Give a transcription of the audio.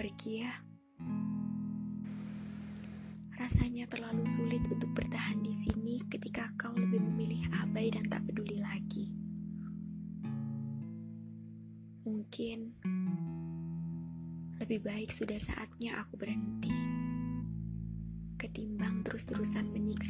pergi ya Rasanya terlalu sulit untuk bertahan di sini ketika kau lebih memilih abai dan tak peduli lagi. Mungkin lebih baik sudah saatnya aku berhenti, ketimbang terus-terusan menyiksa.